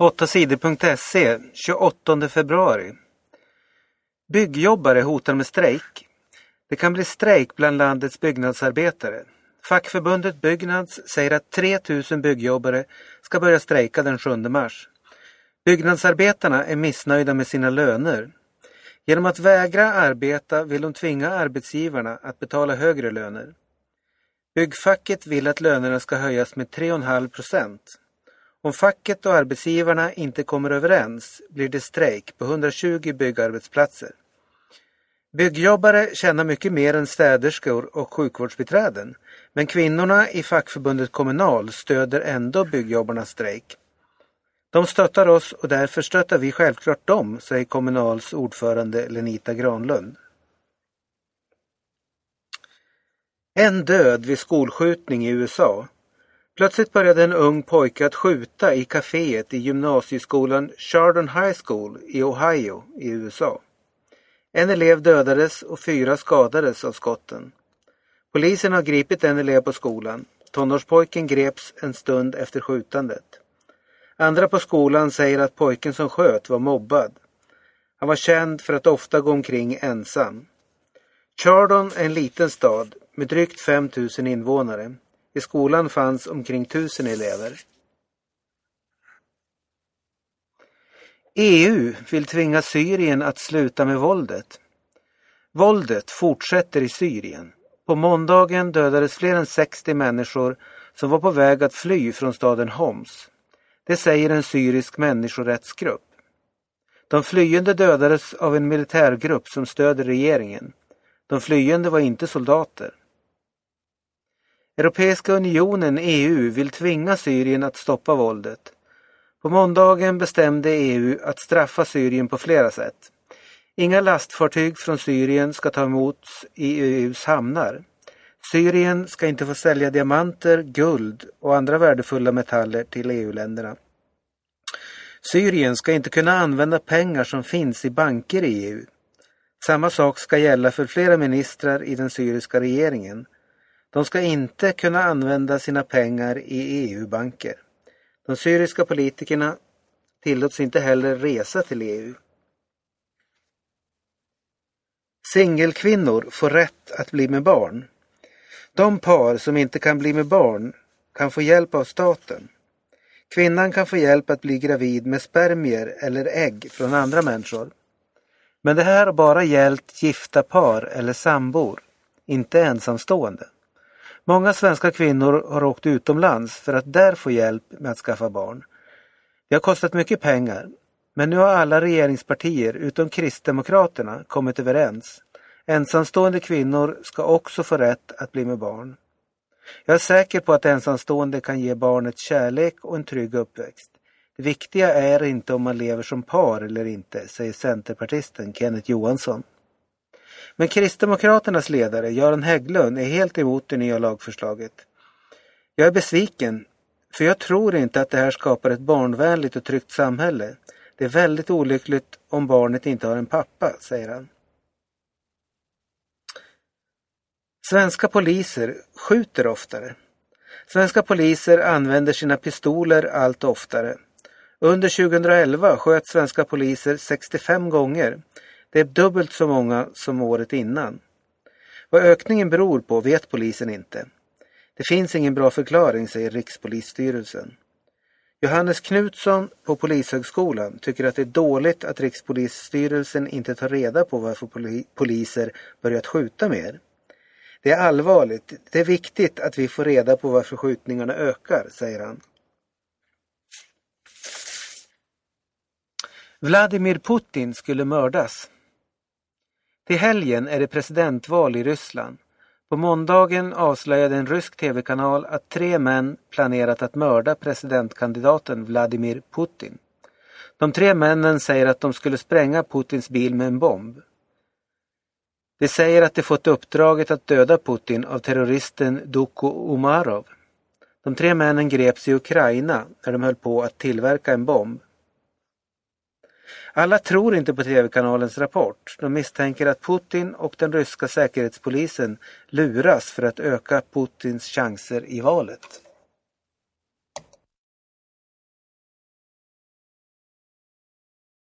8sidor.se 28 februari. Byggjobbare hotar med strejk. Det kan bli strejk bland landets byggnadsarbetare. Fackförbundet Byggnads säger att 3000 byggjobbare ska börja strejka den 7 mars. Byggnadsarbetarna är missnöjda med sina löner. Genom att vägra arbeta vill de tvinga arbetsgivarna att betala högre löner. Byggfacket vill att lönerna ska höjas med 3,5 procent. Om facket och arbetsgivarna inte kommer överens blir det strejk på 120 byggarbetsplatser. Byggjobbare tjänar mycket mer än städerskor och sjukvårdsbiträden. Men kvinnorna i fackförbundet Kommunal stöder ändå byggjobbarnas strejk. De stöttar oss och därför stöttar vi självklart dem, säger Kommunals ordförande Lenita Granlund. En död vid skolskjutning i USA. Plötsligt började en ung pojke att skjuta i kaféet i gymnasieskolan Chardon High School i Ohio i USA. En elev dödades och fyra skadades av skotten. Polisen har gripit en elev på skolan. Tonårspojken greps en stund efter skjutandet. Andra på skolan säger att pojken som sköt var mobbad. Han var känd för att ofta gå omkring ensam. Chardon är en liten stad med drygt 5 000 invånare. I skolan fanns omkring tusen elever. EU vill tvinga Syrien att sluta med våldet. Våldet fortsätter i Syrien. På måndagen dödades fler än 60 människor som var på väg att fly från staden Homs. Det säger en syrisk människorättsgrupp. De flyende dödades av en militärgrupp som stöder regeringen. De flyende var inte soldater. Europeiska unionen, EU, vill tvinga Syrien att stoppa våldet. På måndagen bestämde EU att straffa Syrien på flera sätt. Inga lastfartyg från Syrien ska ta emot i EUs hamnar. Syrien ska inte få sälja diamanter, guld och andra värdefulla metaller till EU-länderna. Syrien ska inte kunna använda pengar som finns i banker i EU. Samma sak ska gälla för flera ministrar i den syriska regeringen. De ska inte kunna använda sina pengar i EU-banker. De syriska politikerna tillåts inte heller resa till EU. Singelkvinnor får rätt att bli med barn. De par som inte kan bli med barn kan få hjälp av staten. Kvinnan kan få hjälp att bli gravid med spermier eller ägg från andra människor. Men det här har bara gällt gifta par eller sambor, inte ensamstående. Många svenska kvinnor har åkt utomlands för att där få hjälp med att skaffa barn. Det har kostat mycket pengar, men nu har alla regeringspartier utom Kristdemokraterna kommit överens. Ensamstående kvinnor ska också få rätt att bli med barn. Jag är säker på att ensamstående kan ge barnet kärlek och en trygg uppväxt. Det viktiga är inte om man lever som par eller inte, säger centerpartisten Kenneth Johansson. Men Kristdemokraternas ledare Göran Hägglund är helt emot det nya lagförslaget. Jag är besviken, för jag tror inte att det här skapar ett barnvänligt och tryggt samhälle. Det är väldigt olyckligt om barnet inte har en pappa, säger han. Svenska poliser skjuter oftare. Svenska poliser använder sina pistoler allt oftare. Under 2011 sköt svenska poliser 65 gånger. Det är dubbelt så många som året innan. Vad ökningen beror på vet polisen inte. Det finns ingen bra förklaring, säger Rikspolisstyrelsen. Johannes Knutsson på Polishögskolan tycker att det är dåligt att Rikspolisstyrelsen inte tar reda på varför poliser börjat skjuta mer. Det är allvarligt. Det är viktigt att vi får reda på varför skjutningarna ökar, säger han. Vladimir Putin skulle mördas. Till helgen är det presidentval i Ryssland. På måndagen avslöjade en rysk tv-kanal att tre män planerat att mörda presidentkandidaten Vladimir Putin. De tre männen säger att de skulle spränga Putins bil med en bomb. De säger att de fått uppdraget att döda Putin av terroristen Duko Umarov. De tre männen greps i Ukraina när de höll på att tillverka en bomb. Alla tror inte på tv-kanalens rapport. De misstänker att Putin och den ryska säkerhetspolisen luras för att öka Putins chanser i valet.